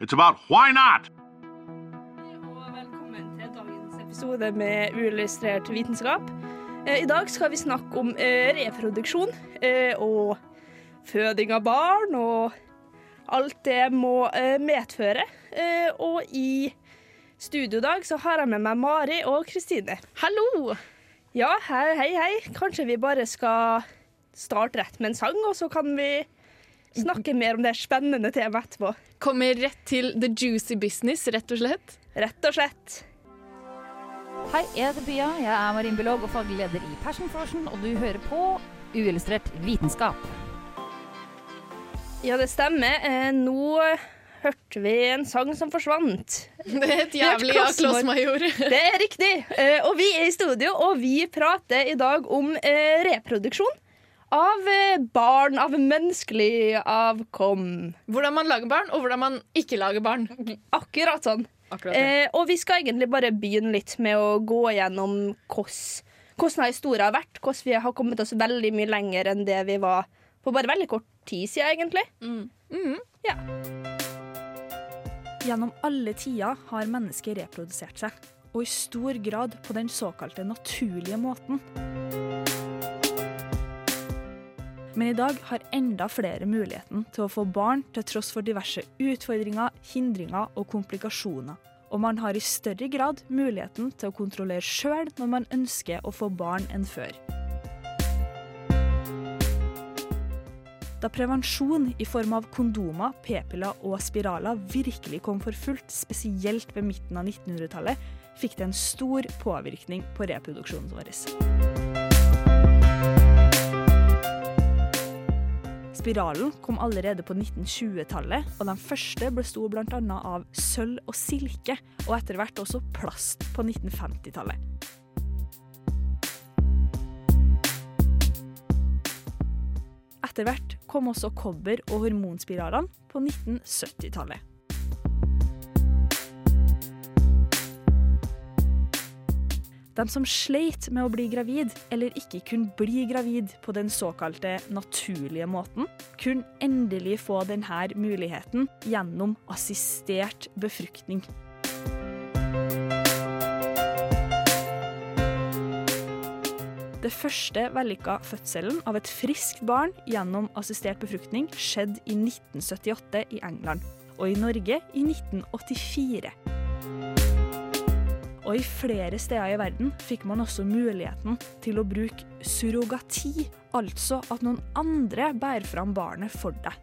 it's about why not. Og velkommen til dagens episode med uillustrert vitenskap. Eh, I dag skal vi snakke om eh, reproduksjon eh, og føding av barn og alt det må medføre. Eh, og i studio i dag så har jeg med meg Mari og Kristine. Hallo! Ja, hei, hei, hei. Kanskje vi bare skal starte rett med en sang, og så kan vi snakke mer om det spennende temaet etterpå. Kommer rett til the juicy business, rett og slett. Rett og slett. Hei, jeg heter Pia. Jeg er marinbiolog og faglig leder i Passion Frosion, og du hører på Uillustrert vitenskap. Ja, det stemmer. Eh, nå hørte vi en sang som forsvant. Det er et jævlig ja, Klossmajor. Det er riktig. Eh, og vi er i studio, og vi prater i dag om eh, reproduksjon. Av eh, barn, av menneskelig avkom. Hvordan man lager barn, og hvordan man ikke lager barn. Akkurat sånn. Akkurat. Eh, og vi skal egentlig bare begynne litt med å gå gjennom hvordan historien har vært. Hvordan vi har kommet oss veldig mye lenger enn det vi var på bare veldig kort tid siden, egentlig. Mhm. Gjennom alle tider har mennesket reprodusert seg, og i stor grad på den såkalte naturlige måten. Men i dag har enda flere muligheten til å få barn til tross for diverse utfordringer, hindringer og komplikasjoner. Og man har i større grad muligheten til å kontrollere sjøl når man ønsker å få barn enn før. Da prevensjon i form av kondomer, p-piller og spiraler virkelig kom for fullt, spesielt ved midten av 1900-tallet, fikk det en stor påvirkning på reproduksjonen vår. Spiralen kom allerede på 1920-tallet, og de første besto bl.a. av sølv og silke, og etter hvert også plast på 1950-tallet. Etter hvert kom også kobber- og hormonspiralene på 1970-tallet. De som sleit med å bli gravid, eller ikke kunne bli gravid på den såkalte naturlige måten, kunne endelig få denne muligheten gjennom assistert befruktning. Det første vellykka fødselen av et friskt barn gjennom assistert befruktning skjedde i 1978 i England, og i Norge i 1984. Og i flere steder i verden fikk man også muligheten til å bruke surrogati, altså at noen andre bærer fram barnet for deg.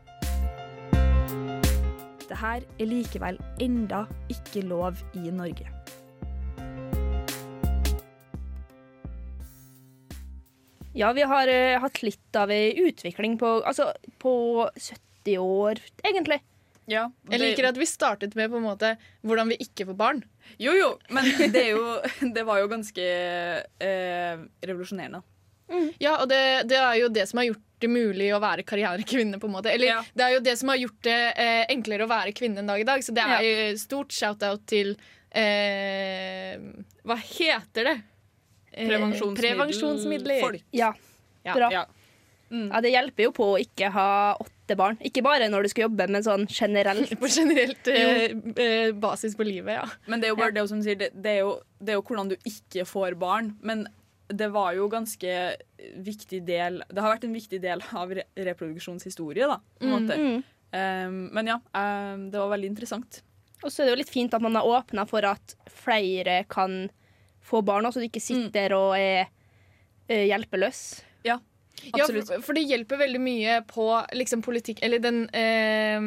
Dette er likevel enda ikke lov i Norge. Ja, vi har uh, hatt litt av ei utvikling på, altså, på 70 år, egentlig. Ja, Jeg liker at vi startet med på en måte hvordan vi ikke får barn. Jo, jo, men det, er jo, det var jo ganske eh, revolusjonerende. Ja, og det, det er jo det som har gjort det mulig å være karrierekvinne. på en måte Eller Ja. det er jo det som har gjort det eh, enklere å være kvinne en dag i dag. Så det er jo stort shout-out til eh, Hva heter det? Eh, Prevensjonsmiddel- prevensjonsmidler. Folk. Ja. Ja, Bra. ja. Mm. ja, det hjelper jo på å ikke ha åtte barn. Ikke bare når du skal jobbe, men sånn generelt. På generelt eh, eh, basis på livet, ja. Men det er jo bare det som sier, det, det, er jo, det er jo hvordan du ikke får barn. Men det var jo ganske viktig del Det har vært en viktig del av re reproduksjonshistorie, da. På en måte. Mm. Um, men ja, um, det var veldig interessant. Og så er det jo litt fint at man har åpna for at flere kan få barn, så du ikke sitter og er eh, hjelpeløs. Ja, for, for det hjelper veldig mye på liksom, politikk Eller den eh,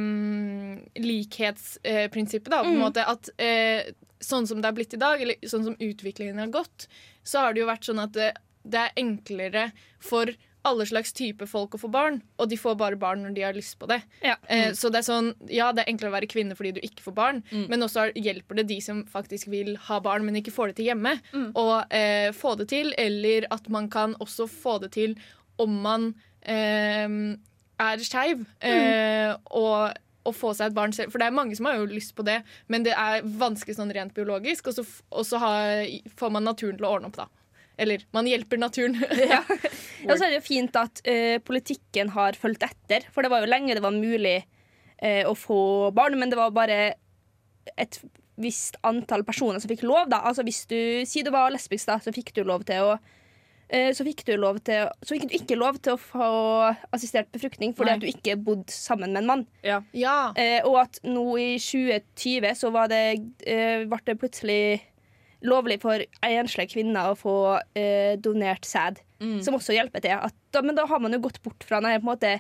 likhetsprinsippet, da. På en måte at eh, sånn som det er blitt i dag, eller sånn som utviklingen har gått, så har det jo vært sånn at det, det er enklere for alle slags type folk å få barn, og de får bare barn når de har lyst på det. Ja. Eh, så det er sånn, ja, det er enklere å være kvinne fordi du ikke får barn, men også hjelper det de som faktisk vil ha barn, men ikke får det til hjemme, å eh, få det til, eller at man kan også få det til om man eh, er skeiv, eh, og å få seg et barn selv. For det er mange som har jo lyst på det, men det er vanskelig sånn rent biologisk, og så, og så har, får man naturen til å ordne opp, da. Eller man hjelper naturen. Ja, og så er det jo fint at uh, politikken har fulgt etter, for det var jo lenge det var mulig uh, å få barn, men det var bare et visst antall personer som fikk lov. da. Altså Hvis du sier du var lesbisk, da, så fikk du lov til å så fikk, du lov til, så fikk du ikke lov til å få assistert befruktning fordi Nei. at du ikke bodde sammen med en mann. Ja. ja. Eh, og at nå i 2020 så var det, eh, ble det plutselig lovlig for enslige kvinner å få eh, donert sæd, Mm. som også hjelper til. At, da, men da har man jo gått bort fra denne på en måte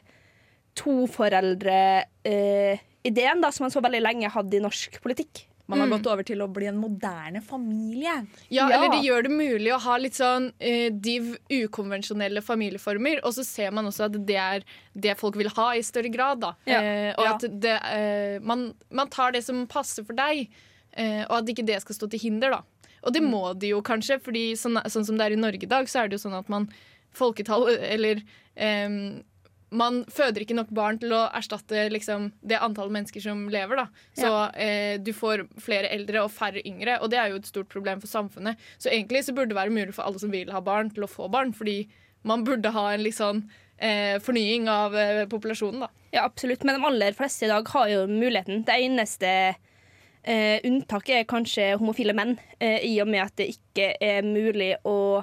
toforeldre-ideen da, som man så veldig lenge hadde i norsk politikk. Man har gått over til å bli en moderne familie. Ja, Ja. eller det gjør det mulig å ha litt sånn uh, div ukonvensjonelle familieformer, og så ser man også at det er det folk vil ha i større grad, da. Ja. Uh, og Ja. at det, uh, man, man tar det som passer for deg, eh, og at ikke det skal stå til hinder, da. Og det må de jo kanskje, fordi sånn, sånn som det er i Norge i dag, så er det jo sånn at man folketall, eller em, man føder ikke nok barn til å erstatte liksom, det antallet mennesker som lever. Da. Så eh, du får flere eldre og færre yngre, og det er jo et stort problem for samfunnet. Så egentlig så burde det være mulig for alle som vil ha barn, til å få barn, fordi man burde ha en litt sånn eh, fornying av eh, populasjonen. Da. Ja, absolutt. Men de aller fleste i dag har jo muligheten. Det eneste eh, unntaket er kanskje homofile menn, eh, i og med at det ikke er mulig å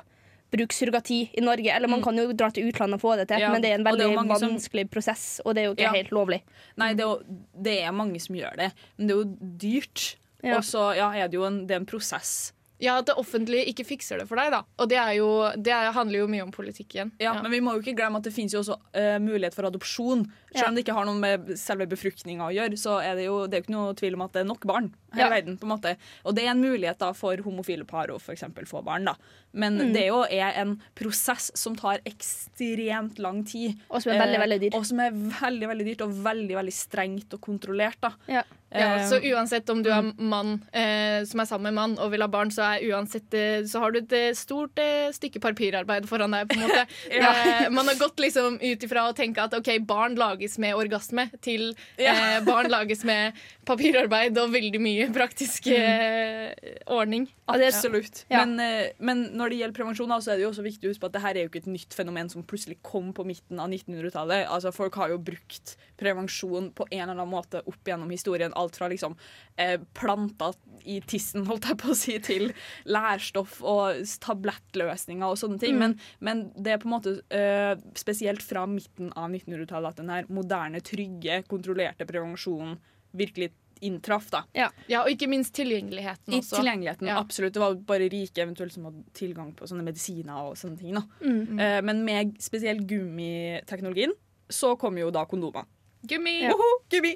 bruke surrogati i Norge. Eller man kan jo dra til utlandet og få det til, Ja, men det er en veldig er veldig som- vanskelig prosess, og det er jo ikke Ja. helt lovlig. Nei, det er, jo, det er mange som gjør det, men det er jo dyrt. Ja. Og så ja, er det jo en, det er en prosess. Ja, At det offentlige ikke fikser det for deg. da Og det, er jo, det er, handler jo mye om politikk igjen. Ja, Men vi må jo ikke glemme at det finnes jo også uh, mulighet for adopsjon. Selv Ja. om det ikke har noe med selve befruktninga å gjøre, så er det jo det er jo ikke noe tvil om at det er nok barn her Ja. i verden. på en måte Og det er en mulighet da for homofile par å eksempel få barn. da Men Mm. det jo er en prosess som tar ekstremt lang tid. Og som er veldig, Eh, veldig dyrt. Og som er veldig veldig dyrt og veldig veldig strengt og kontrollert. da Ja. Ja, Eh, så uansett om du er mann eh, som er sammen med mann og vil ha barn, så, uansett, eh, så har du et eh, stort eh, stykke papirarbeid foran deg. på en måte. eh, man har gått liksom ut ifra å tenke at ok, barn lages med orgasme, til eh, barn lages med papirarbeid og veldig mye praktisk eh, ordning. Absolutt. Ja. Men, men når det gjelder prevensjon, så er det jo også viktig å huske på at det her er jo ikke et nytt fenomen som plutselig kom på midten av 1900-tallet. Altså, folk har jo brukt prevensjon på en eller annen måte opp gjennom historien. Alt fra liksom eh, planter i tissen, holdt jeg på å si, til lærstoff og tablettløsninger og sånne ting. Men, men det er på en måte eh, spesielt fra midten av 1900-tallet at den her moderne, trygge, kontrollerte prevensjonen virkelig inntraff. da. Ja, Og ikke minst tilgjengeligheten I også. tilgjengeligheten, Ja. absolutt. Det var bare rike eventuelt som hadde tilgang på sånne medisiner og sånne ting. Da. Mm. Eh, men med spesielt gummiteknologien så kom jo da kondomer. Gummi! Ja. Gummi!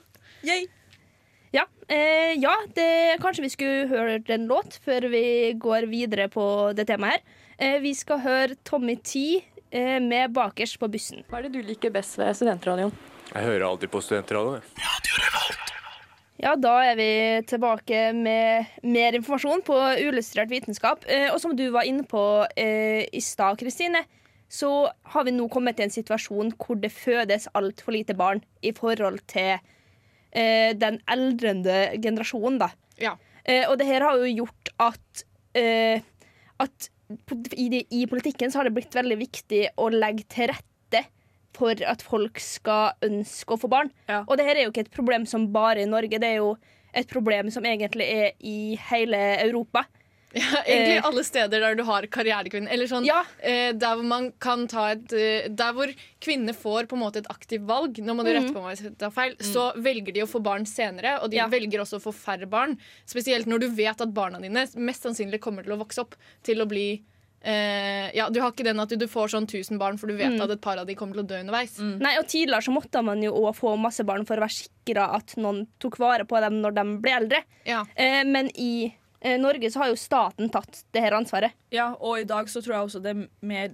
Yay! Ja, eh, ja det, kanskje vi skulle hørt en låt før vi går videre på det temaet her. Eh, vi skal høre Tommy T eh, med 'Bakers på bussen'. Hva er det du liker best ved studentradioen? Jeg hører alltid på studentradioen. Ja, da er vi tilbake med mer informasjon på uillustrert vitenskap. Eh, og som du var inne på eh, i stad, Kristine, så har vi nå kommet til en situasjon hvor det fødes altfor lite barn i forhold til eh, den eldrende generasjonen, da. Ja. Eh, og det her har jo gjort at, eh, at i, de, i politikken så har det blitt veldig viktig å legge til rette for at folk skal ønske å få barn. Ja. Og det her er jo ikke et problem som bare i Norge, det er jo et problem som egentlig er i hele Europa. Ja, egentlig Eh. alle steder der du har karrierekvinner. Eller sånn, Ja. eh, der hvor man kan ta et eh, Der hvor kvinner får på en måte et aktivt valg, nå må du rette på meg hvis jeg tar feil, så velger de å få barn senere, og de Ja. velger også å få færre barn. Spesielt når du vet at barna dine mest sannsynlig kommer til å vokse opp til å bli eh, ja, Du har ikke den at du, du får sånn 1000 barn, for du vet at et par av de kommer til å dø underveis. Nei, og Tidligere så måtte man jo også få masse barn for å være sikra at noen tok vare på dem når de ble eldre. Ja. Eh, men i Norge så har jo staten tatt det her ansvaret. Ja, og i dag så tror jeg også det er mer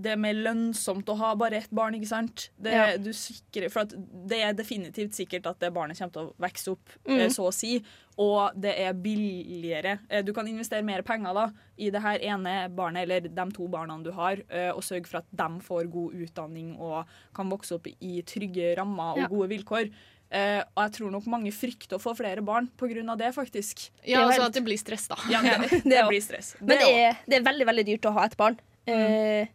det er mer lønnsomt å ha bare ett barn. ikke sant? Det, Ja. du sikrer, for det er definitivt sikkert at det barnet kommer til å vokse opp, Mm. eh, så å si. Og det er billigere. Eh, Du kan investere mer penger da, i det her ene barnet eller de to barna du har, eh, og sørge for at de får god utdanning og kan vokse opp i trygge rammer og Ja. gode vilkår. Eh, og jeg tror nok mange frykter å få flere barn pga. det, faktisk. Ja, Det altså helt- at det blir stress, da. Ja, det, det, Det blir stress. Men det også. er, det er veldig veldig dyrt å ha et barn. Eh,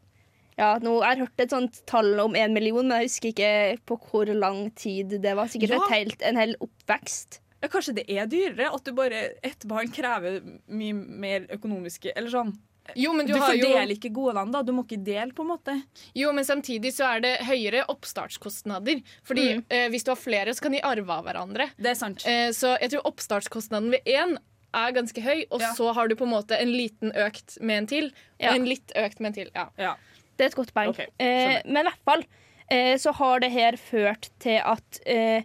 ja, nå, jeg har hørt et sånt tall om én million, men jeg husker ikke på hvor lang tid det var. Sikkert Ja. et helt, en hel oppvekst. Ja, kanskje det er dyrere at du bare ett barn krever mye mer økonomiske Eller sånn. Jo, men Du, du, har jo fordeler ikke godene, da. Du må ikke dele, på en måte. Jo, men samtidig så er det høyere oppstartskostnader. Fordi Mm. eh, hvis du har flere, så kan de arve av hverandre. Det er sant. Eh, så jeg tror oppstartskostnaden ved én er ganske høy, og Ja. så har du på en måte en liten økt med en til, Ja. og en litt økt med en til. Ja. Ja. Det er et godt poeng. Okay. eh, men i hvert fall eh, så har det her ført til at eh,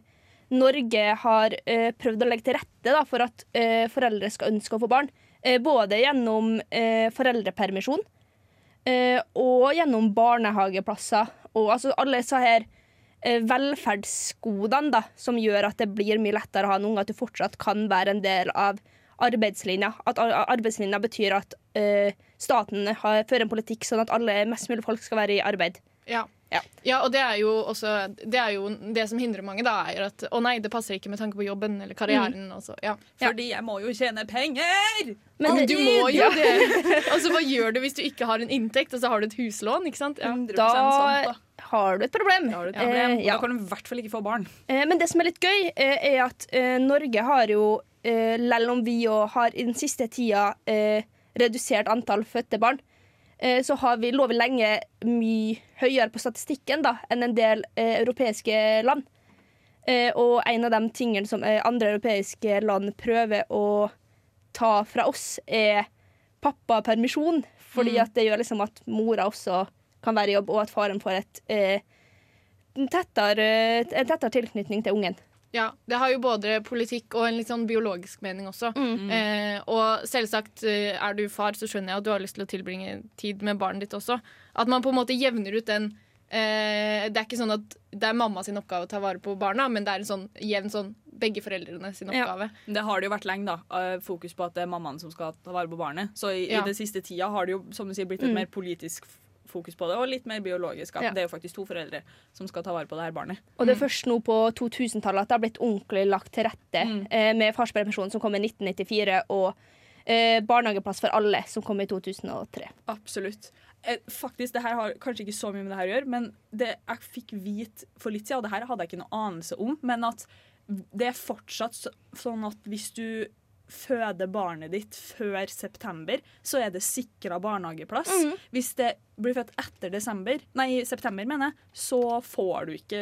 Norge har eh, prøvd å legge til rette da, for at eh, foreldre skal ønske å få barn. Eh, både gjennom eh, foreldrepermisjon eh, og gjennom barnehageplasser. Og altså alle disse her velferdsgodene da, som gjør at det blir mye lettere å ha en unge, at du fortsatt kan være en del av arbeidslinja. At arbeidslinja betyr at staten har, fører en politikk sånn at alle, mest mulig folk skal være i arbeid. Ja. Ja. Ja, og det er jo også Det er jo det som hindrer mange, da, er at å nei, det passer ikke med tanke på jobben eller karrieren. Mm. Også, ja. Fordi jeg må jo tjene penger! Men du må jo det! Altså, Hva gjør du hvis du ikke har en inntekt, og så har du et huslån? ikke sant? Ja. 100 Da sant, da. har du et problem. Da du et problem. Eh, ja. da kan du i hvert fall ikke få barn. Eh, Men det som er litt gøy, eh, er at eh, Norge har jo, eh, selv om vi jo har i den siste tida eh, redusert antall fødte barn, så har vi, lovet lenge mye høyere på statistikken da, enn en del eh, europeiske land. Eh, og en av de tingene som eh, andre europeiske land prøver å ta fra oss, er pappapermisjon. Fordi at det gjør liksom at mora også kan være i jobb, og at faren får et eh, en tettere, en tettere tilknytning til ungen. Ja, Det har jo både politikk og en litt sånn biologisk mening også. Eh, og selvsagt eh, er du far, så skjønner jeg at du har lyst til å tilbringe tid med barnet ditt også. At man på en måte jevner ut den eh, Det er ikke sånn at det er mamma sin oppgave å ta vare på barna, men det er en sånn jevn sånn begge foreldrene sin Ja. oppgave. Det har det jo vært lenge, da. eh, Fokus på at det er mammaen som skal ta vare på barnet. Så i, Ja. i det siste tida har det jo som du sier, blitt et Mm. mer politisk f- fokus på det, og litt mer biologisk. At Ja. Det er jo faktisk to foreldre som skal ta vare på det her barnet. Og det er først nå på 2000-tallet at det har blitt ordentlig lagt til rette Mm. eh, med farspermisjonen som kom i 1994, og eh, barnehageplass for alle som kom i 2003. Absolutt. Eh, faktisk, det her har kanskje ikke så mye med det her å gjøre, men det jeg fikk vite for litt siden, og det her hadde jeg ikke noe anelse om, men at det er fortsatt sånn at hvis du føder barnet ditt før september, så er det sikra barnehageplass. Mhm. Hvis det blir født etter desember, nei, september, mener jeg, så får du ikke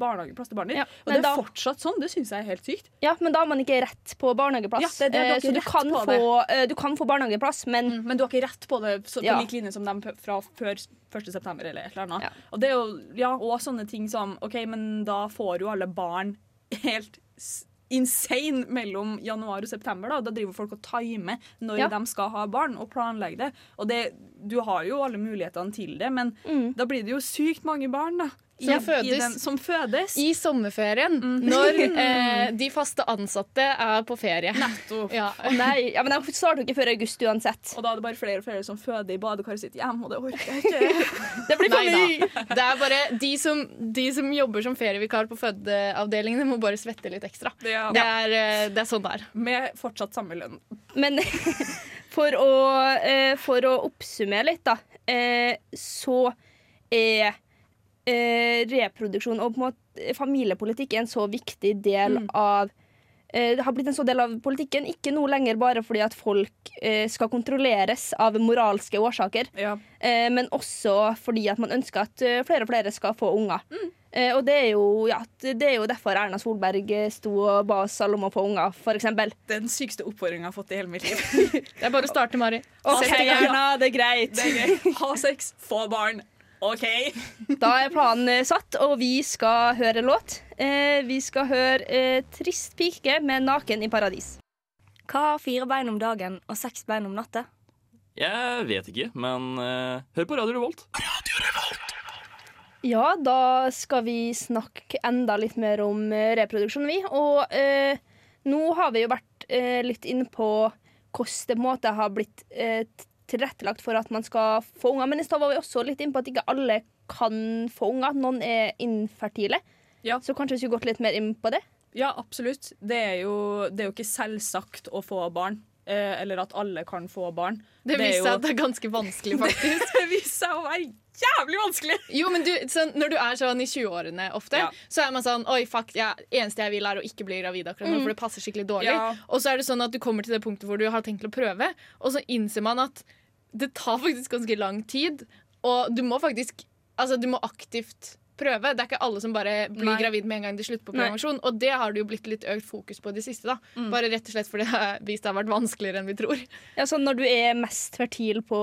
barnehageplass til barnet ditt. Ja, og det er da- fortsatt sånn. Det syns jeg er helt sykt. Ja, men da har man ikke rett på barnehageplass. Ja, det det, du Eh, så du kan, få, eh, du kan få barnehageplass, men Men du har ikke rett på det så, på Ja. lik linje som dem fra før 1. september eller et eller annet. Ja. Og det er jo ja, og sånne ting som OK, men da får jo alle barn helt insane mellom januar og september. Da, da driver folk og timer når Ja. de skal ha barn, og planlegger det. Og det, du har jo alle mulighetene til det, men Mm. da blir det jo sykt mange barn da, Som ja, fødes. den, som fødes. I sommerferien, Mm. når eh, de faste ansatte er på ferie. Nettopp. Ja. Å nei, ja, men de starter jo ikke før august uansett. Og da er det bare flere og flere som føder i badekaret sitt hjem, og det orker jeg ikke. Det blir for mye! Det er bare de som, de som jobber som ferievikar på fødeavdelingene, må bare svette litt ekstra. Det er, Det er, eh, det er sånn det er. Med fortsatt samme lønn. Men for å, eh, for å oppsummere litt, da, eh, så er eh, reproduksjon og på en måte familiepolitikk en så viktig del Mm. av det har blitt en så del av politikken, ikke nå lenger bare fordi at folk eh, skal kontrolleres av moralske årsaker, Ja. eh, men også fordi at man ønsker at eh, flere og flere skal få unger. Eh, og det er, jo, ja, det er jo derfor Erna Solberg eh, sto og ba oss alle om å få unger, f.eks. Den sykeste oppfordringa jeg har fått i hele mitt liv. Det er bare å starte, Mari. OK, Sett i gang. Erna, det er greit. Det er gøy. Ha sex, få barn. OK. Da er planen eh, satt, og vi skal høre låt. Eh, vi skal høre eh, 'Trist pike' med 'Naken i paradis'. Hva har fire bein om dagen og seks bein om natta? Jeg vet ikke, men eh, hør på Radio Revolt. Ja, da skal vi snakke enda litt mer om eh, reproduksjon, vi. Og eh, nå har vi jo vært eh, litt inne på hvordan det på en måte har blitt eh, tilrettelagt for at man skal få unger. Men i stad var vi også litt inne på at ikke alle kan få unger. Noen er infertile. Så kanskje vi skulle gått litt mer inn på det? Ja, absolutt. Det er jo, det er jo ikke selvsagt å få barn. Eh, eller at alle kan få barn. Det er viser jo- seg at det er ganske vanskelig, faktisk. det viser seg å være jævlig vanskelig! Jo, men du, Når du er sånn i 20-årene ofte, så er man sånn Oi, fuck, ja, eneste jeg vil, er å ikke bli gravid akkurat nå, Mm. for det passer skikkelig dårlig. Ja. Og så er det sånn at du kommer til det punktet hvor du har tenkt å prøve, og så innser man at det tar faktisk ganske lang tid, og du må faktisk Altså, du må aktivt prøve. Det er ikke alle som bare blir Nei. gravid med en gang de slutter på prevensjon. Og det har det jo blitt litt økt fokus på i det siste. da Mm. Bare rett og slett fordi det har vist det har vært vanskeligere enn vi tror. Ja, sånn Når du er mest fertil på,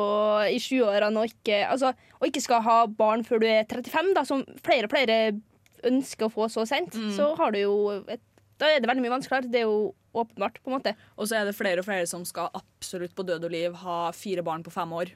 i 20-årene og, altså, og ikke skal ha barn før du er 35, da, som flere og flere ønsker å få så sent, Mm. så har du jo et, Da er det veldig mye vanskeligere. Det er jo åpenbart, på en måte. Og så er det flere og flere som skal absolutt på død og liv ha fire barn på fem år.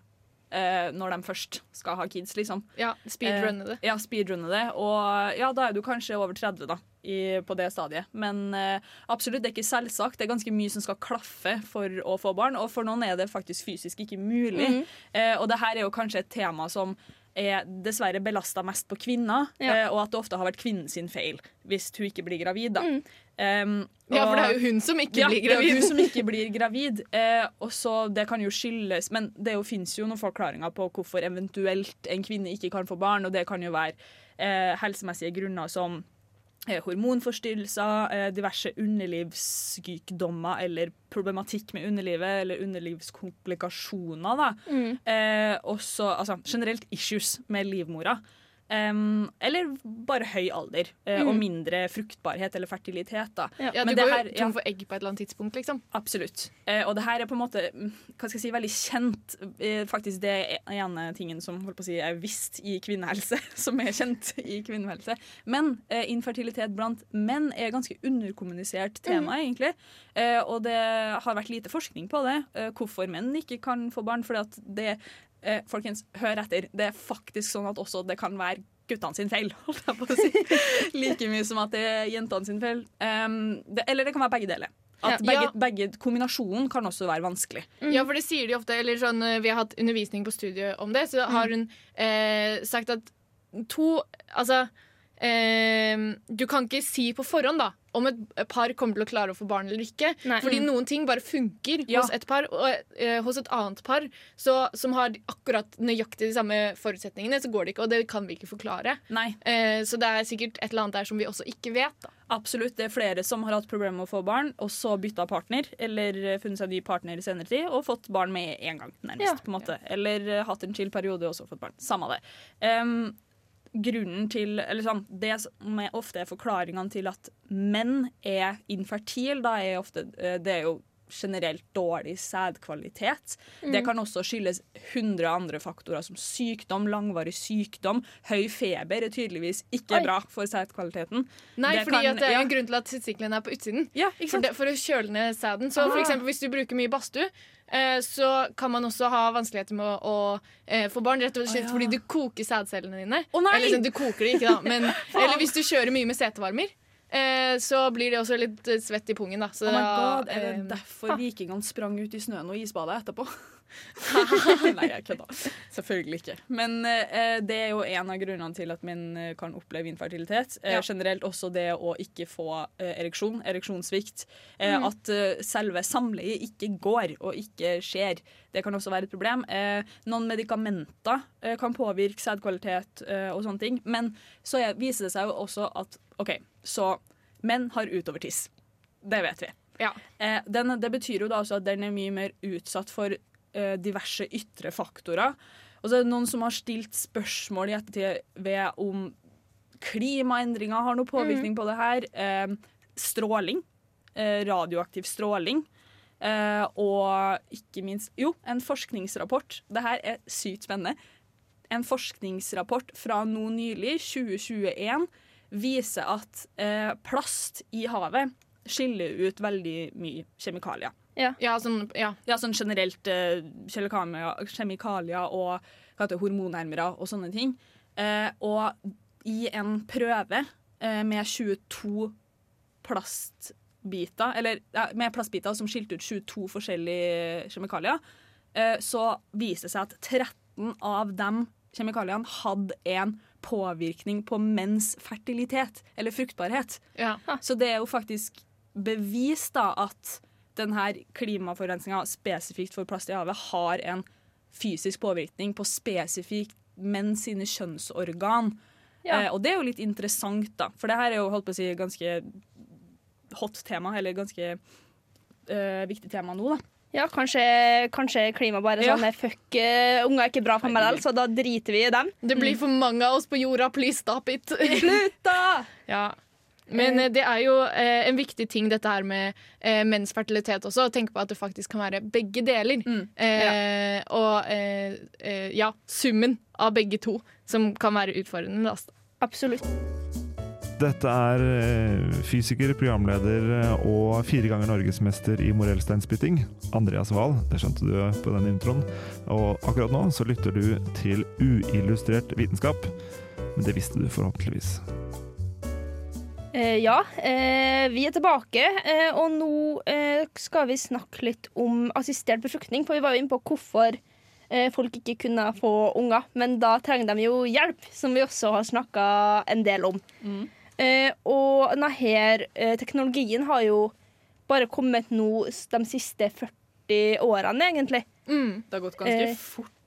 Eh, når de først skal ha kids, liksom. Ja, speedrunne det. Eh, ja, speedrunne det. Og ja, da er du kanskje over 30 da, i, på det stadiet. Men eh, absolutt, det er ikke selvsagt. Det er ganske mye som skal klaffe for å få barn, og for noen er det faktisk fysisk ikke mulig. Mhm. Eh, og det her er jo kanskje et tema som er dessverre belasta mest på kvinner, Ja. eh, og at det ofte har vært kvinnen sin feil hvis hun ikke blir gravid. da. Mm. Um, Ja, for det er jo hun som ikke ja, blir det er jo hun som ikke blir gravid. Eh, og så Det kan jo skyldes Men det jo, finnes jo noen forklaringer på hvorfor eventuelt en kvinne ikke kan få barn, og det kan jo være eh, helsemessige grunner som hormonforstyrrelser, eh, diverse underlivssykdommer eller problematikk med underlivet eller underlivskomplikasjoner. Mm. Eh, også altså, generelt issues med livmora. Em, eller bare høy alder og Mm. mindre fruktbarhet eller fertilitet. Da. Ja, du Men går det jo her- tom ja. for egg på et eller annet tidspunkt, liksom. Absolutt. Uh, og det her er på en måte mm, hva skal jeg si, veldig kjent. Uh, faktisk det ene tingen som holdt på å si, er visst i kvinnehelse, som er kjent i kvinnehelse. Men infertilitet blant menn er ganske underkommunisert tema, egentlig. Eh, og det har vært lite forskning på det. Hvorfor menn ikke kan få barn. Fordi at det eh, Folkens, hør etter. Det er faktisk sånn at også det kan være guttene sin feil, holdt jeg på å si. Like mye som at det er jentene sin feil. Um, det, eller det kan være begge deler. At begge, Ja. begge Kombinasjonen kan også være vanskelig. Ja, for det sier de ofte. Eller sånn, eh, vi har hatt undervisning på studiet om det, så har hun eh, sagt at to Altså Du kan ikke si på forhånd da om et par kommer til å klare å få barn eller ikke. Fordi Mm. noen ting bare funker Ja. hos et par, og eh, hos et annet par så, som har akkurat nøyaktig de samme forutsetningene, så går det ikke. Og det kan vi ikke forklare. Nei. Eh, så det er sikkert et eller annet der som vi også ikke vet. da Absolutt. Det er flere som har hatt problemer med å få barn, og så bytta partner, eller funnet seg ny partner i senere tid, og fått barn med en gang, nærmest. Ja. på en måte. Eller eh, hatt en chill periode og så fått barn. Samme det. Em, grunnen til, eller sånn, Det som ofte er forklaringene til at menn er infertile, da er ofte eh, Det er jo generelt dårlig sædkvalitet. Mm. Det kan også skyldes 100 andre faktorer, som sykdom, langvarig sykdom. Høy feber er tydeligvis ikke Oi. bra for sædkvaliteten. Nei, Det fordi kan- det er ja. en grunn til at testiklene er på utsiden. ikke for, det, for å kjøle ned sæden. Så for Ah. eksempel hvis du bruker mye badstue, eh, så kan man også ha vanskeligheter med å, å eh, få barn. Rett og slett oh, ja. fordi du koker sædcellene dine. Oh! Eller sånn, du koker det ikke, da. Men, eller hvis du kjører mye med setevarmer. Eh, så blir det også litt eh, svett i pungen. Da. Så oh my god, Er det eh, derfor vikingene sprang ut i snøen og isbadet etterpå? Nei, jeg kødda. Selvfølgelig ikke. Men eh, det er jo en av grunnene til at menn kan oppleve infertilitet. Eh, Ja. Generelt også det å ikke få eh, ereksjon, ereksjonssvikt. Eh, Mm. At selve samleiet ikke går og ikke skjer. Det kan også være et problem. Eh, noen medikamenter kan påvirke sædkvalitet og sånne ting. Men så er, viser det seg jo også at OK, så menn har utovertiss. Det vet vi. Eh, den, det betyr jo da også at den er mye mer utsatt for eh, diverse ytre faktorer. Og så er det noen som har stilt spørsmål i ettertid ved om klimaendringer har noe påvirkning på det her. Eh, stråling. Eh, radioaktiv stråling. Eh, og ikke minst Jo, en forskningsrapport. Det her er sykt spennende. En forskningsrapport fra nå nylig, 2021, viser at eh, plast i havet skiller ut veldig mye kjemikalier. Ja. Ja, sånn, ja. Ja, sånn generelt eh, kjemikalier, kjemikalier og hva heter det, hormonhermere og sånne ting. Eh, og i en prøve eh, med 22 plastbiter, eller ja, med plastbiter som skilte ut 22 forskjellige kjemikalier, eh, så viser det seg at 13 av de kjemikaliene hadde en påvirkning på menns fertilitet, eller fruktbarhet. Ja. Så det er jo faktisk bevis da at denne klimaforurensninga spesifikt for plast i havet har en fysisk påvirkning på spesifikt menn sine kjønnsorgan. Ja. Eh, og det er jo litt interessant, da. For det her er jo holdt på å si ganske hot tema, eller ganske eh, viktig tema nå, da. Ja, kanskje, kanskje klima bare Ja. sånn er fuck, eh, unger er ikke bra for meg likevel, så da driter vi i dem. Det blir for mange av oss på jorda. Please stop it. Slutt, da! Ja. Men eh, det er jo eh, en viktig ting dette her med eh, menns fertilitet også. Å tenke på at det faktisk kan være begge deler. Eh, Og eh, eh, ja, summen av begge to som kan være utfordrende. Da. Absolutt. Dette er eh, fysiker, programleder eh, og fire ganger norgesmester i morellsteinspytting, Andreas Wahl. Det skjønte du på den introen. Og akkurat nå så lytter du til uillustrert vitenskap. Men det visste du forhåpentligvis. Eh, ja, eh, vi er tilbake, eh, og nå eh, skal vi snakke litt om assistert befruktning. For vi var jo inne på hvorfor eh, folk ikke kunne få unger. Men da trenger de jo hjelp, som vi også har snakka en del om. Eh, og denne her, eh, teknologien har jo bare kommet nå de siste 40 årene, egentlig. Det har gått ganske Eh,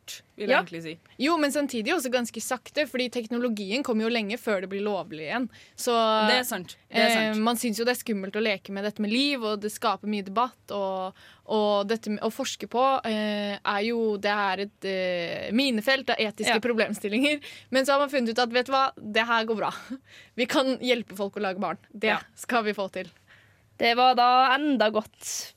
fort, vil jeg Ja. egentlig si. Jo, men samtidig også ganske sakte, fordi teknologien kommer jo lenge før det blir lovlig igjen. Så Det er sant. Det er sant. Eh, man syns jo det er skummelt å leke med dette med liv, og det skaper mye debatt. Og, og dette med å forske på eh, er jo Det er et eh, minefelt av etiske Ja. problemstillinger. Men så har man funnet ut at vet du hva, det her går bra. Vi kan hjelpe folk å lage barn. Det Ja. skal vi få til. Det var da enda godt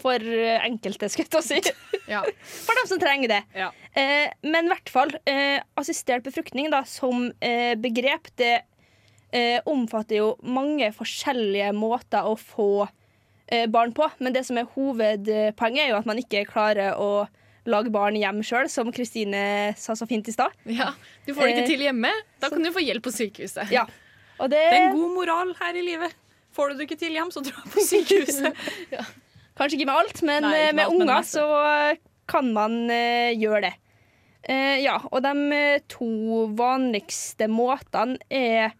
for eh, enkelte, skulle jeg si. Ja. For dem som trenger det. Ja. Eh, men i hvert fall, eh, assistert befruktning da, som eh, begrep, det eh, omfatter jo mange forskjellige måter å få eh, barn på. Men det som er hovedpoenget, er jo at man ikke klarer å lage barn hjem sjøl, som Kristine sa så fint i stad. Ja, Du får det Eh, ikke til hjemme, da kan du få hjelp på sykehuset. Ja. Og det, Det er en god moral her i livet. Får du det ikke til hjem, så dra på sykehuset. Kanskje ikke med alt, men Nei, ikke eh, med med alt, unger så kan man eh, gjøre det. Eh, ja, og de to vanligste måtene er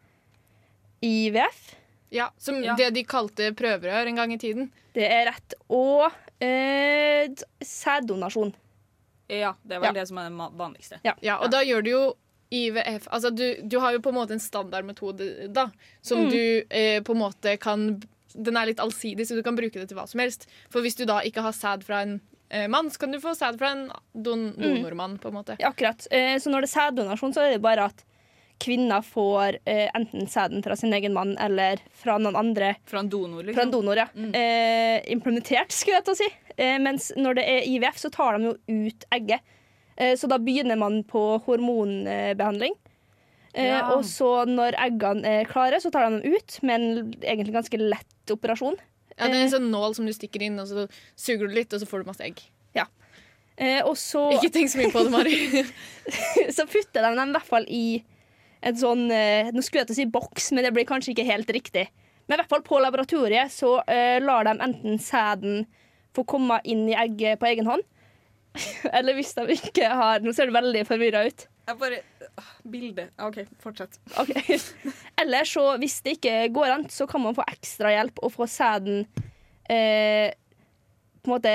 IVF. Ja, Som Ja. det de kalte prøverør en gang i tiden. Det er rett. Og eh, sæddonasjon. Ja, det er vel Ja. det som er det vanligste. Ja. Ja, og da gjør du jo IVF Altså, du, du har jo på en måte en standardmetode, da, som Mm. du eh, på en måte kan Den er litt allsidig, så du kan bruke det til hva som helst. For hvis du da ikke har sæd fra en eh, mann, så kan du få sæd fra en don donormann, på en måte. Ja, akkurat. Eh, så når det er sæddonasjon, så er det bare at kvinner får eh, enten sæden fra sin egen mann eller fra noen andre. Fra en donor, Fra en liksom. donor, ja. Eh, implementert, skulle jeg til å si. Eh, mens når det er IVF, så tar de jo ut egget. Eh, så da begynner man på hormonbehandling. Eh, Og så når eggene er klare, så tar de dem ut med en egentlig ganske lett operasjon. Ja, det er en sånn nål som du stikker inn, og så suger du litt, og så får du masse egg. Eh, og så, Ikke tenk så mye på det, Mari. så putter de dem i hvert fall i en sånn eh, Nå skulle jeg til å si boks, men det blir kanskje ikke helt riktig. Men i hvert fall på laboratoriet så eh, lar de enten sæden få komme inn i egget på egen hånd. Eller hvis de ikke har Nå ser du veldig forvirra ut. Jeg bare Bilde. OK, fortsett. Okay. Eller så, hvis det ikke går an, så kan man få ekstra hjelp og få sæden eh, På en måte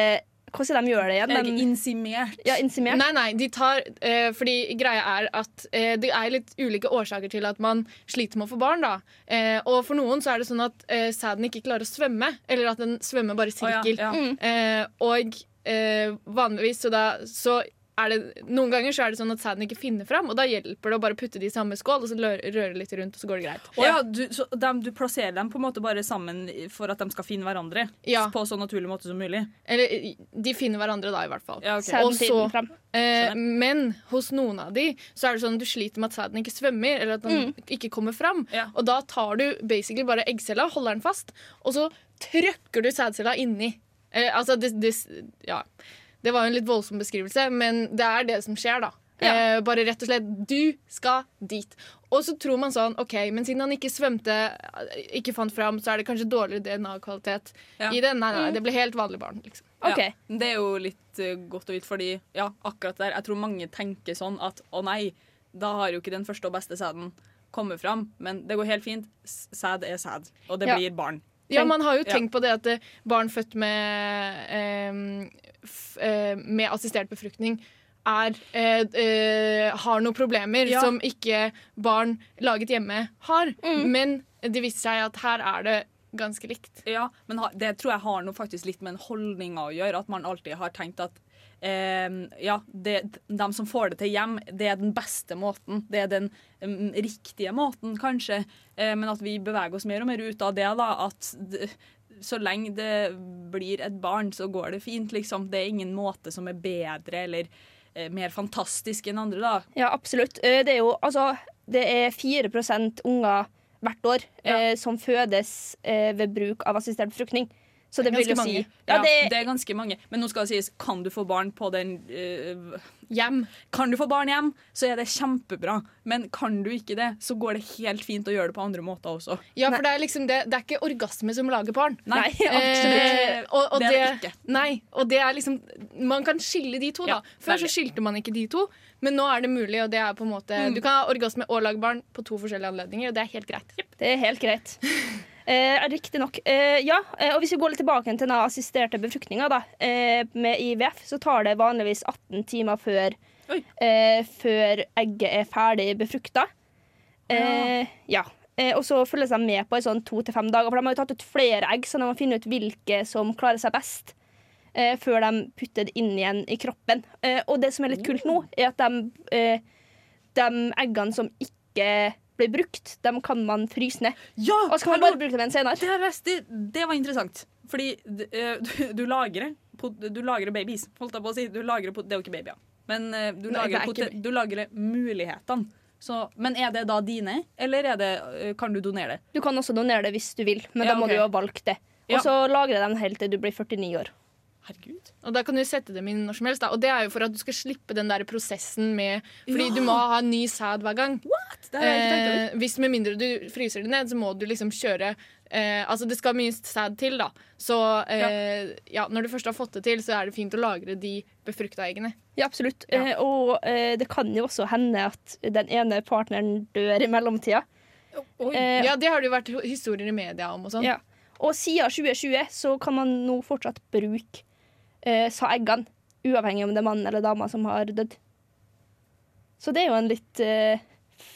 Hvordan er det de gjør det igjen? Ikke insimert? ja, insimert. Nei, nei, de tar eh, Fordi greia er at eh, det er litt ulike årsaker til at man sliter med å få barn. da eh, Og for noen så er det sånn at eh, sæden ikke klarer å svømme, eller at den svømmer bare i Oh, ja, ja. Mm. Eh, og eh, vanligvis så, da, så det Noen ganger så er det sånn at sæden ikke finner fram, og da hjelper det å bare putte de i samme skål og så røre litt rundt, og så går det greit. Å ja, du, så dem, du plasserer dem på en måte bare sammen for at de skal finne hverandre? Ja. På så naturlig måte som mulig? Eller de finner hverandre da, i hvert fall. Ja, okay. Sæden Og så- finner frem. Eh, men hos noen av de så er det sånn at du sliter med at sæden ikke svømmer, eller at den ikke kommer fram. Ja. Og da tar du basically bare eggcella, holder den fast, og så trykker du sædcella inni Eh, altså, det, det, ja. Det var jo en litt voldsom beskrivelse, men det er det som skjer, da. Eh, bare rett og slett Du skal dit. Og så tror man sånn OK, men siden han ikke svømte, ikke fant fram, så er det kanskje dårlig DNA-kvalitet Ja. i det. Nei, nei, Mm. det ble helt vanlig barn, liksom. Ja, det er jo litt uh, godt å vite, fordi ja, akkurat der Jeg tror mange tenker sånn at å nei, da har jo ikke den første og beste sæden kommet fram. Men det går helt fint. Sæd er sæd, og det Ja. blir barn. Ja, man har jo tenkt på det at eh, barn født med, eh, f, eh, med assistert befruktning er, eh, eh, har noen problemer Ja. som ikke barn laget hjemme har. Men det viste seg at her er det ganske likt. Ja, men det tror jeg har noe faktisk litt med en holdning å gjøre. At man alltid har tenkt at ja, det, de som får det til hjem, det er den beste måten. Det er den um, riktige måten, kanskje. Eh, men at vi beveger oss mer og mer ut av det. da, At det, så lenge det blir et barn, så går det fint. liksom. Det er ingen måte som er bedre eller eh, mer fantastisk enn andre. da. Ja, absolutt. Eh, Det er jo altså Det er 4 unger hvert år eh, som fødes eh, ved bruk av assistert befruktning. Så det, vil jo mange. si ja, Ja, det, det er ganske mange. Men nå skal det sies, kan du få barn på den eh, Hjem. Kan du få barn hjem, så er det kjempebra. Men kan du ikke det, så går det helt fint å gjøre det på andre måter også. Ja, for det er liksom det, det er ikke orgasme som lager barn. Nei, Eh, absolutt. og, og Det det, er det ikke. Nei, og det er liksom Man kan skille de to, Ja, da. Før veldig. så skilte man ikke de to, men nå er det mulig. Og det er på en måte Mm. Du kan ha orgasme og lage barn på to forskjellige anledninger, og det er helt greit. det er helt greit. Eh, Riktig nok. Eh, ja, eh, og hvis vi går litt tilbake til den assisterte befruktninga, eh, med IVF, så tar det vanligvis 18 timer før, eh, før egget er ferdig befrukta. Eh, ja. Eh, og så følges de med på i sånn to til fem dager, for de har jo tatt ut flere egg, så de må finne ut hvilke som klarer seg best. Eh, før de putter det inn igjen i kroppen. Eh, og det som er litt kult nå, er at de, eh, de eggene som ikke blir brukt, dem kan man fryse ned. Ja, og så kan man bare bruke dem igjen senere. Det, har det, det var interessant. Fordi eh, du, du lagrer Du lagrer babies, holdt jeg på å si. Du lagrer, det er jo ikke babyer. Men uh, du, lagrer er ikke du lagrer mulighetene. Så, men er det da dine, eller er det, uh, kan du donere det? Du kan også donere det hvis du vil, men Ja, da må okay. du jo ha valgt det. Og så lagre dem helt til du blir 49 år. Herregud. Og da kan du sette dem inn når som helst. Da. Og det er jo for at du skal slippe den der prosessen med Fordi Ja. du må ha en ny sæd hver gang. What? Det har jeg ikke tenkt over. Eh, hvis med mindre du fryser det ned, så må du liksom kjøre eh, Altså det skal mye sæd til, da. Så eh, ja. når du først har fått det til, så er det fint å lagre de befrukta eggene. Ja, absolutt. Eh, og eh, det kan jo også hende at den ene partneren dør i mellomtida. Eh, ja, det har det jo vært historier i media om og sånn. Ja. Og siden 2020 så kan man nå fortsatt bruke eh, sa eggene, uavhengig om det er mann eller dame som har dødd. Så det er jo en litt eh,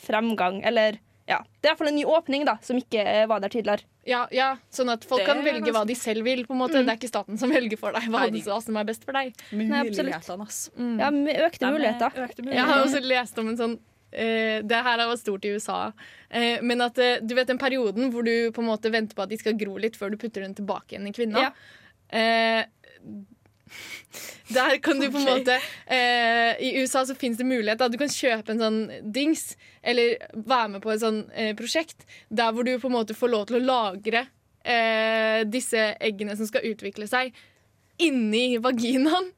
fremgang, eller ja. Det er i hvert fall en ny åpning, da, som ikke eh, var der tidligere. Ja, ja, sånn at folk Det kan velge hva de selv vil. på en måte. Mm. Det er ikke staten som velger for deg hva, som er best for deg. Nei, absolutt. Mulighetene, ass. Mm. Ja, med økte er muligheter. Økte Jeg har også lest om en sånn Uh, Det her var stort i USA. Uh, men at uh, du vet den perioden hvor du på en måte venter på at de skal gro litt før du putter den tilbake igjen i kvinna. Ja. Der kan du på en okay. måte eh, I USA så fins det mulighet. Da. Du kan kjøpe en sånn dings, eller være med på et sånn eh, prosjekt der hvor du på en måte får lov til å lagre eh, disse eggene som skal utvikle seg, inni vaginaen.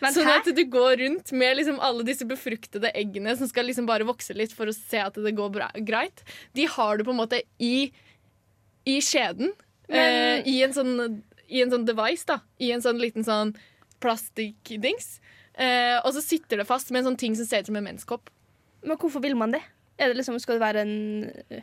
Men sånn at du går rundt med liksom alle disse befruktede eggene som skal liksom bare vokse litt for å se at det går bra, greit. De har du på en måte i, i skjeden. Men- eh, I en sånn i en sånn device, da. I en sånn liten sånn plastikkdings. Eh, og så sitter det fast med en sånn ting som ser ut som en menskopp. Men hvorfor vil man det? Er det liksom, Skal det være en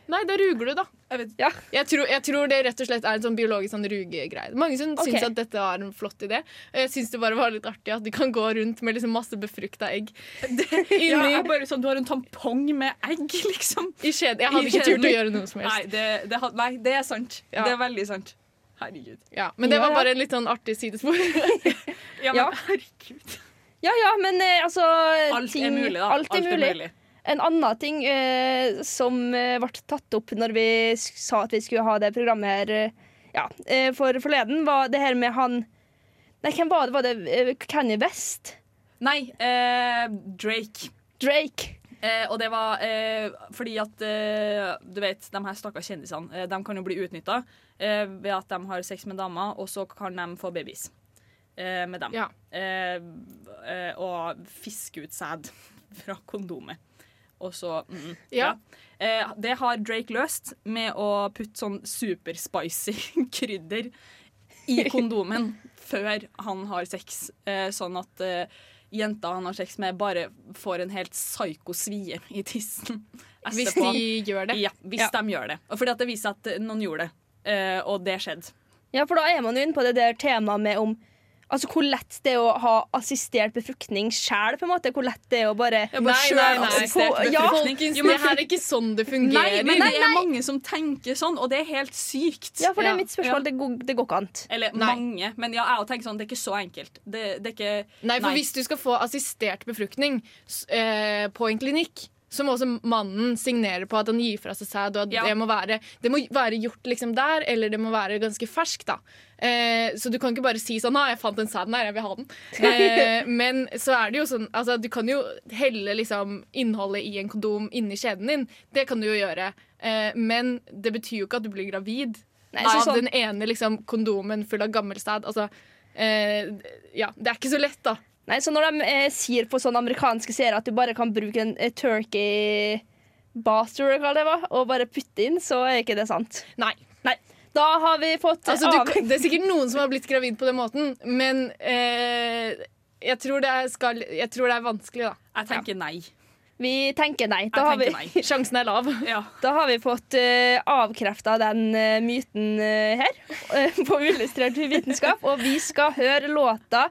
Nei, da ruger du, da. Jeg vet, Ja. Jeg tror, jeg tror det rett og slett er en sånn biologisk sånn rugegreie. Mange som Ok. syns at dette er en flott idé. Og Jeg syns det bare var litt artig at de kan gå rundt med liksom masse befrukta egg ja, inni jeg bare sånn, Du har en tampong med egg, liksom. i skjeden. Jeg hadde ikke turt å gjøre noe som helst. Nei, det, det, nei, det er sant. Ja. Det er veldig sant. Herregud. Ja, men det var bare en litt sånn artig sidespor. Ja, men Ja. herregud. Ja ja, men eh, altså Alt ting- er mulig, da. Alt er mulig. En annen ting eh, som eh, ble tatt opp når vi s- sa at vi skulle ha det programmet her eh, ja, eh, for forleden, var det her med han Nei, hvem var det? Var det eh, Kanye West? Nei, eh, Drake. Drake. Eh, og det var eh, fordi at eh, du vet, de her stakkars kjendisene eh, De kan jo bli utnytta eh, ved at de har sex med damer, og så kan de få babies eh, med dem. Ja. eh, og fiske ut sæd fra kondomet. Og så mm, Ja. Eh, det har Drake løst med å putte sånn superspicy krydder i kondomen før han har sex, sånn at jenta han har sex med, bare får en helt psyko svie i tissen. Hvis de gjør det. Ja, hvis Ja. de gjør det. Og fordi at det viser at noen gjorde det, eh, og det skjedde. Ja, for da er man jo inne på det der temaet med om Altså hvor lett det er å ha assistert befruktning sjæl, på en måte. Hvor lett det er å bare Nei, nei, nei. Få- ja. Jo, det her er ikke sånn det Nei, fungerer. men det er mange som tenker sånn, og det er helt sykt. Ja, for det er mitt spørsmål. Det, går, det går ikke an. Eller mange. Men ja, jeg tenker sånn, det er ikke så enkelt. Det, det er ikke Nei, for hvis du skal få assistert befruktning eh, på en klinikk, så må også mannen signere på at han gir fra seg sæd, og at Ja. det, må være, det må være gjort liksom der, eller det må være ganske ferskt. da. Eh, så du kan ikke bare si sånn 'Å, jeg fant den sæden her, jeg vil ha den'. Eh, men så er det jo sånn altså, Du kan jo helle liksom innholdet i en kondom inni kjeden din. Det kan du jo gjøre. Eh, men det betyr jo ikke at du blir gravid Nei, av sånn- den ene liksom, kondomen full av gammel sæd. Altså, eh, ja, det er ikke så lett, da. Nei, så når de eh, sier på sånne amerikanske serier at du bare kan bruke en eh, turkey baster, eller hva det var, og bare putte inn, så er ikke det sant. Nei. Nei. Da har vi fått Altså, du, det er sikkert noen som har blitt gravid på den måten, men eh, jeg, tror det er skal, jeg tror det er vanskelig, da. Jeg tenker nei. Vi tenker nei. Da har vi, nei. Sjansen er lav. Da har vi fått uh, avkrefta den uh, myten uh, her uh, på Illustrert vitenskap. Og vi skal høre låta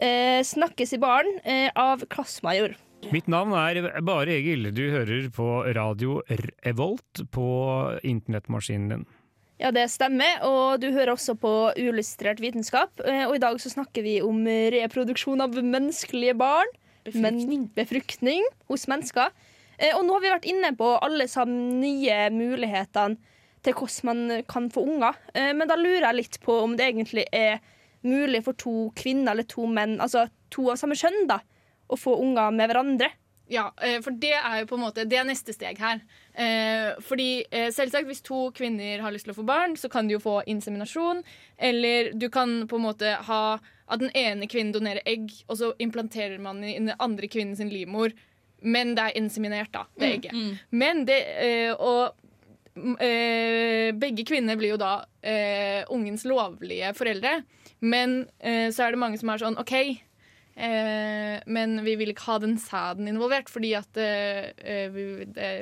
eh, 'Snakkes i baren' eh, av Klassmajor. Mitt navn er Bare Egil. Du hører på radio Revolt på internettmaskinen din. Ja, det stemmer, og du hører også på Uillustrert vitenskap. eh, Og i dag så snakker vi om reproduksjon av menneskelige barn. Befruktning. befruktning hos mennesker. Eh, Og nå har vi vært inne på alle sammen nye mulighetene til hvordan man kan få unger. Eh, Men da lurer jeg litt på om det egentlig er mulig for to kvinner eller to menn, altså to av samme kjønn, da, å få unger med hverandre. Ja, eh, for det er jo på en måte Det er neste steg her. Eh, fordi eh, selvsagt, hvis to kvinner har lyst til å få barn, så kan de jo få inseminasjon. Eller du kan på en måte ha at den ene kvinnen donerer egg, og så implanterer man i den andre kvinnen sin livmor. Men det er inseminert, da. Det Mm, egget. mm. Men det eh, Og mm, eh, begge kvinner blir jo da eh, ungens lovlige foreldre. Men eh, så er det mange som er sånn OK, Eh, men vi vil ikke ha den sæden involvert, fordi at eh, eh, vi,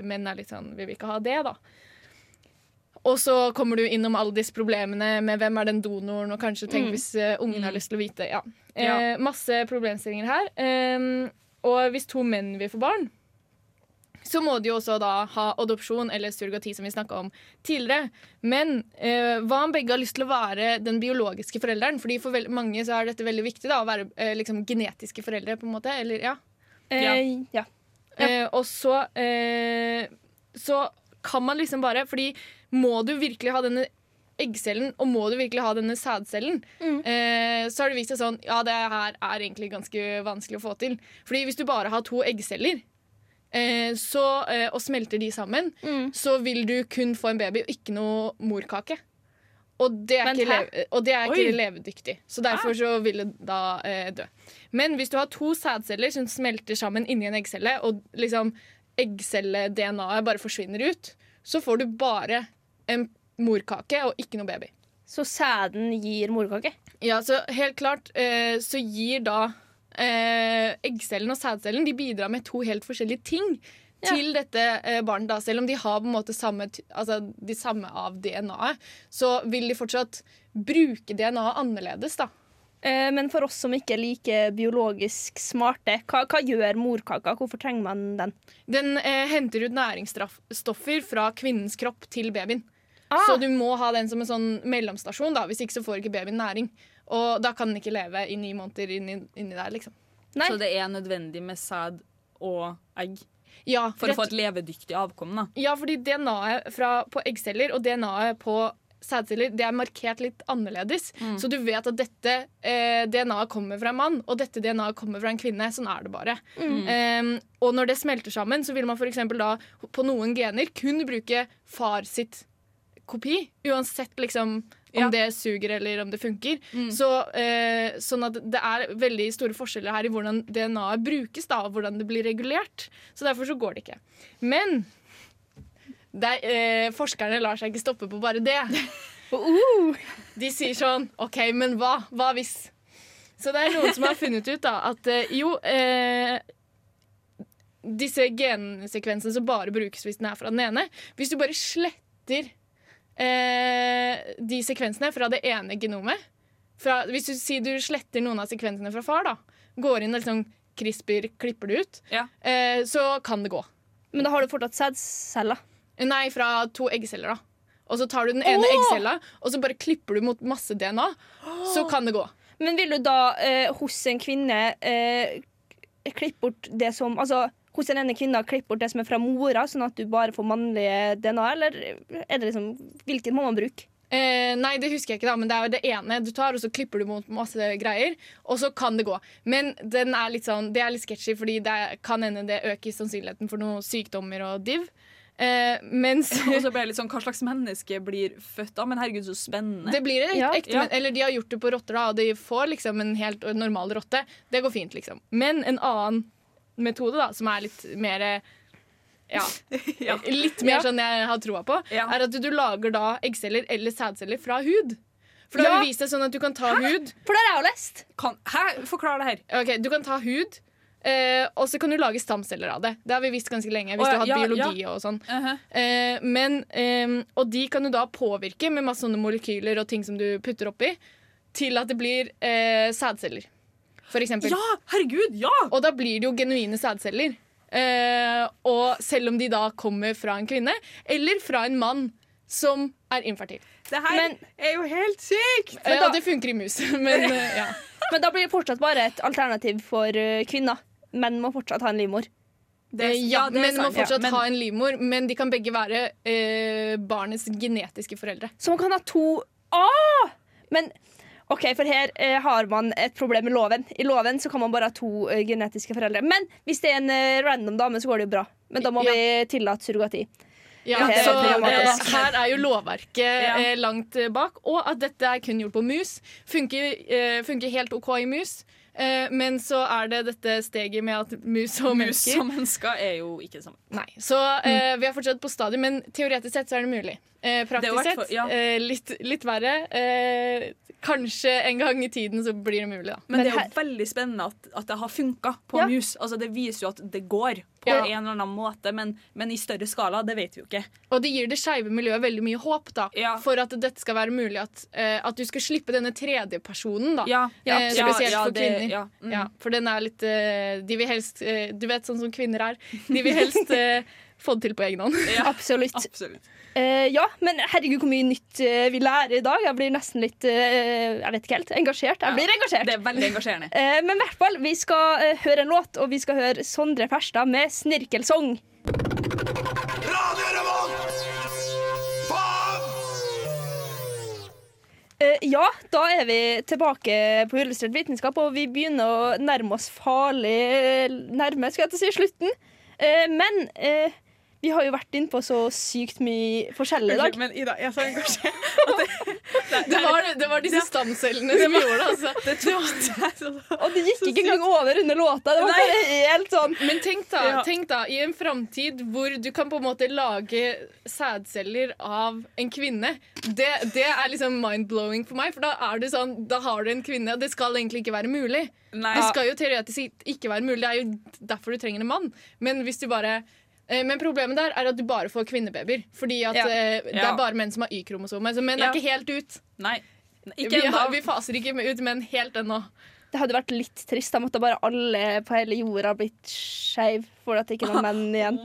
menn er litt sånn Vi vil ikke ha det, da. Og så kommer du innom alle disse problemene med hvem er den donoren, og kanskje tenk Mm. hvis eh, ungen har lyst til å vite. Ja. Ja. Eh, masse problemstillinger her. Eh, og hvis to menn vil få barn, så må de jo også da ha adopsjon eller surrogati, som vi snakka om tidligere. Men eh, hva om begge har lyst til å være den biologiske forelderen? Fordi For mange så er dette veldig viktig, da, å være eh, liksom genetiske foreldre. på en måte, eller ja. Eh, ja. Eh, og så eh, Så kan man liksom bare Fordi må du virkelig ha denne eggcellen, og må du virkelig ha denne sædcellen, eh, så har det vist seg sånn Ja, det her er egentlig ganske vanskelig å få til. Fordi hvis du bare har to eggceller, eh, så, eh, og smelter de sammen, så vil du kun få en baby og ikke noe morkake. Og det er, Men ikke, leve, og det er ikke levedyktig. Så derfor så vil det da eh, dø. Men hvis du har to sædceller som smelter sammen inni en eggcelle, og liksom eggcelle-DNA-et bare forsvinner ut, så får du bare en morkake og ikke noe baby. Så sæden gir morkake? Ja, så helt klart eh, så gir da eh, eggcellen og sædcellen De bidrar med to helt forskjellige ting til dette eh, barnet. da Selv om de har på en måte samme, altså, de samme av DNA-et, så vil de fortsatt bruke DNA-et annerledes. da Eh, Men for oss som ikke er like biologisk smarte, hva, hva gjør morkaka? Hvorfor trenger man den? Den eh, henter ut næringsstoffer fra kvinnens kropp til babyen. Ah. Så du må ha den som en sånn mellomstasjon, da, hvis ikke så får ikke babyen næring. Og da kan den ikke leve i ni måneder inni, inni der, liksom. Så det er nødvendig med sæd og egg Ja, for rett- å få et levedyktig avkom. da Ja, fordi DNA-et på eggceller og DNA-et på sædceller det er markert litt annerledes. Så du vet at dette eh, DNA-et kommer fra en mann, og dette DNA-et kommer fra en kvinne. Sånn er det bare. Mm. Um, og når det smelter sammen, så vil man for eksempel da på noen gener kun bruke far sitt kopi. Uansett liksom om Ja. det suger eller om det funker. Mm. Så, eh, sånn at det er veldig store forskjeller her i hvordan DNA-et brukes, da, og hvordan det blir regulert. Så derfor så går det ikke. Men det er, eh, forskerne lar seg ikke stoppe på bare det. De sier sånn OK, men hva? Hva hvis? Så det er noen som har funnet ut da at eh, jo eh, Disse gensekvensene som bare brukes hvis den er fra den ene Hvis du bare sletter eh, de sekvensene fra det ene genomet fra, Hvis du sier du sletter noen av sekvensene fra far, da går inn og liksom CRISPR klipper det ut, eh, så kan det gå. Men da har du fortsatt sædceller? Nei, fra to eggceller, da. Og så tar du den ene oh! eggcella, og så bare klipper du mot masse DNA. Så kan det gå. Men vil du da eh, hos en kvinne eh, klippe bort det som Altså hos denne ene har klippet bort det som er fra mora, sånn at du bare får mannlige DNA, eller er det liksom Hvilken må man bruke? Eh, nei, det husker jeg ikke, da, men det er jo det ene du tar, og så klipper du mot masse greier, og så kan det gå. Men den er litt sånn, det er litt sketchy, fordi det kan hende det øker sannsynligheten for noen sykdommer og div. Eh, mens Og så ble jeg litt sånn, Hva slags menneske blir født av? Men herregud, så spennende. Det blir et Ja. ekte, men- Eller de har gjort det på rotter, da, og de får liksom en helt normal rotte. Det går fint, liksom. Men en annen metode, da, som er litt mer ja. ja, Litt mer sånn jeg har troa på, er at du, du lager da eggceller eller sædceller fra hud. For da har Ja. vist deg sånn at du kan ta hud For det har jeg jo lest. Kan, hæ? Forklar det her. Ok, Du kan ta hud, eh, og så kan du lage stamceller av det. Det har vi visst ganske lenge. Hvis Å, du har ja, hatt ja, biologi ja. og sånn. Uh-huh. Eh, men, eh, og de kan du da påvirke med masse sånne molekyler og ting som du putter oppi, til at det blir eh, sædceller. For eksempel. Ja, herregud, ja! Og da blir det jo genuine sædceller. Eh, og selv om de da kommer fra en kvinne, eller fra en mann som er infertil. Det her er jo helt sykt! Da, ja, det funker i mus, men eh, ja. Men da blir det fortsatt bare et alternativ for eh, kvinner. Menn må fortsatt ha en livmor. Eh, ja, ja menn må fortsatt Ja, men- ha en livmor, men de kan begge være eh, barnets genetiske foreldre. Så man kan ha to ah! Men OK, for her eh, har man et problem med loven. I loven så kan man bare ha to eh, genetiske foreldre. Men hvis det er en eh, random dame, så går det jo bra. Men da må Ja. vi tillate surrogati. Ja, Det er så problematisk. eh, her er jo lovverket Ja. eh, langt eh, bak, og at dette er kun gjort på mus. Funker, eh, funker helt OK i mus, eh, men så er det dette steget med at mus og Mus mennesker og mennesker er jo ikke det samme. Nei, Så eh, vi er fortsatt på stadiet, men teoretisk sett så er det mulig. Eh, praktisk sett ja. eh, litt, litt verre. Eh, kanskje en gang i tiden så blir det mulig, da. Men, det er jo veldig spennende at, at det har funka på Ja. mus. Altså, det viser jo at det går på Ja. en eller annen måte, men, men i større skala, det vet vi jo ikke. Og det gir det skeive miljøet veldig mye håp da, for at dette skal være mulig. At, uh, at du skal slippe denne tredjepersonen, da. Ja, ja, Uh, spesielt ja, for det- kvinner. ja, mm. Ja, for den er litt uh, De vil helst Du vet sånn som kvinner er. De vil helst få det til på egen hånd. Absolutt. Eh, ja, men herregud hvor mye nytt uh, vi lærer i dag. Jeg blir nesten litt uh, Jeg vet ikke helt. Engasjert. Jeg blir engasjert. Det er veldig engasjerende. Men i hvert fall, vi skal høre en låt, og vi skal høre Sondre Ferstad med 'Snirkelsong'. Ja, da er vi tilbake på Illustrert vitenskap, og vi begynner å nærme oss farlig nærme, skal jeg til å si, slutten. Men vi har jo vært inne på så sykt mye forskjellig i dag. Men Ida, jeg sa engasjert. Det var, det var disse stamcellene som gjorde det. Altså. Og det gikk ikke engang over under låta. Det var bare helt sånn Men tenk da, tenk da i en framtid hvor du kan på en måte lage sædceller av en kvinne. Det, det er liksom mind-blowing for meg, for da, er det sånn, da har du en kvinne, og det skal egentlig ikke være mulig. Nei. Det skal jo teoretisk ikke være mulig, det er jo derfor du trenger en mann. Men hvis du bare men problemet der er at du bare får kvinnebabyer. Fordi at Ja. eh, det er bare menn som har Y-kromosome. Så menn Ja. er ikke helt ut. Nei. Ikke vi, har, vi faser ikke ut menn helt ennå. Det hadde vært litt trist. Da måtte bare alle på hele jorda blitt skeiv for at det ikke er noen menn igjen.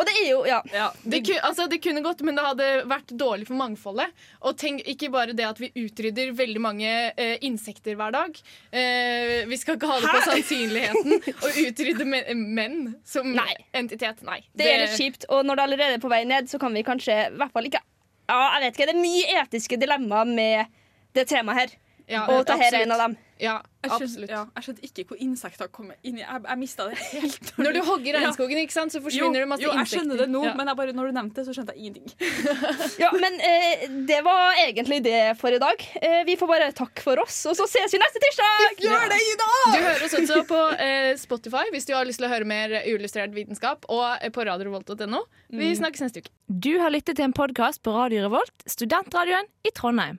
Og det er jo, ja. Det, ku, altså, det kunne gått, men det hadde vært dårlig for mangfoldet. Og tenk ikke bare det at vi utrydder veldig mange eh, insekter hver dag. Eh, vi skal ikke ha det på sannsynligheten å utrydde men, menn som entitet. Nei. Det er litt kjipt, og når det allerede er på vei ned, så kan vi kanskje i hvert fall ikke Ja, jeg vet ikke. Det er mye etiske dilemmaer med det temaet her. Ja, og dette er en av dem. Ja, Jeg skjønte, absolutt. ja, jeg skjønte ikke hvor insekter kommer inn i Jeg, jeg mista det helt. Når du hogger regnskogen, ikke sant, så forsvinner jo, det masse insekter. jo, jeg insekter. skjønner det nå, Ja. men jeg bare, når du nevnte det, så skjønte jeg ingenting. Ja, men eh, det var egentlig det for i dag. Eh, vi får bare takk for oss, og så ses vi neste tirsdag! Gjør det, Ida! Du hører oss også på eh, Spotify hvis du har lyst til å høre mer uillustrert vitenskap, og eh, på radiorevolt.no. Vi Mm. snakkes neste uke. Du har lyttet til en podkast på Radio Revolt, studentradioen i Trondheim.